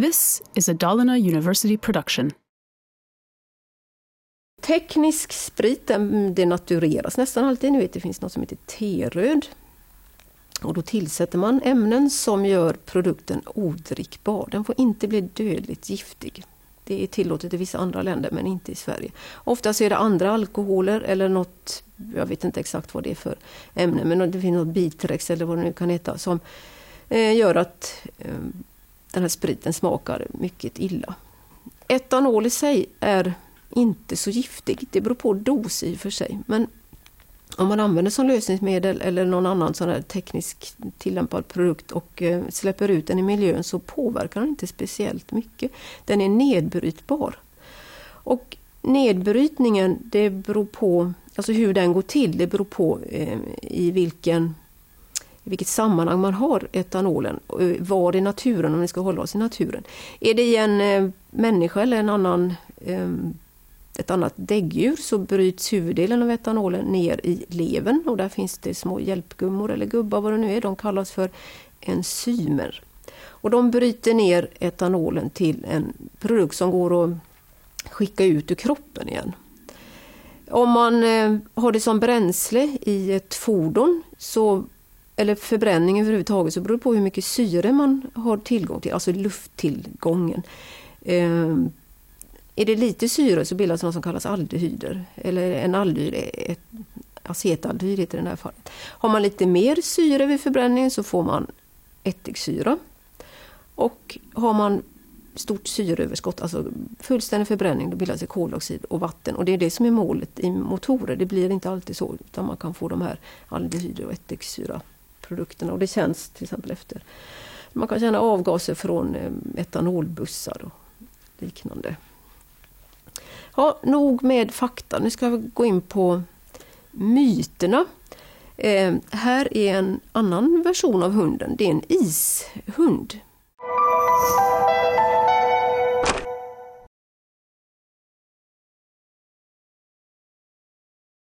This is a Dalarna University production. Teknisk sprit den denatureras nästan alltid. Ni vet, det finns något som heter T-röd. Och då tillsätter man ämnen som gör produkten odrickbar. Den får inte bli dödligt giftig. Det är tillåtet i vissa andra länder men inte i Sverige. Oftast är det andra alkoholer eller något, jag vet inte exakt vad det är för ämne, men det finns något bitrex eller vad det nu kan heta som eh, gör att eh, den här spriten smakar mycket illa. Etanol i sig är inte så giftig. Det beror på dos i och för sig. Men om man använder som lösningsmedel eller någon annan sån här teknisk tillämpad produkt och eh, släpper ut den i miljön så påverkar den inte speciellt mycket. Den är nedbrytbar. Och nedbrytningen, det beror på, alltså hur den går till, det beror på eh, i vilken i vilket sammanhang man har etanolen, eh, var i naturen, om vi ska hålla oss i naturen. Är det i en eh, människa eller en annan eh, ett annat däggdjur så bryts huvuddelen av etanolen ner i levern och där finns det små hjälpgummor eller gubbar vad det nu är, de kallas för enzymer. Och de bryter ner etanolen till en produkt som går att skicka ut ur kroppen igen. Om man har det som bränsle i ett fordon så eller förbränning överhuvudtaget så beror det på hur mycket syre man har tillgång till, alltså lufttillgången. Eh, är det lite syre så bildas något som kallas aldehyder. Eller en aldehyd, ett, acetaldehyd heter det i det här fallet. Har man lite mer syre vid förbränningen så får man ättiksyra. Och har man stort syreöverskott, alltså fullständig förbränning, då bildas det koldioxid och vatten. Och det är det som är målet i motorer. Det blir inte alltid så, utan man kan få de här aldehyder och ättiksyra produkterna Och det känns till exempel efter. Man kan känna avgaser från eh, etanolbussar och liknande. Ja, nog med fakta. Nu ska vi gå in på myterna. Eh, här är en annan version av hunden. Det är en ishund.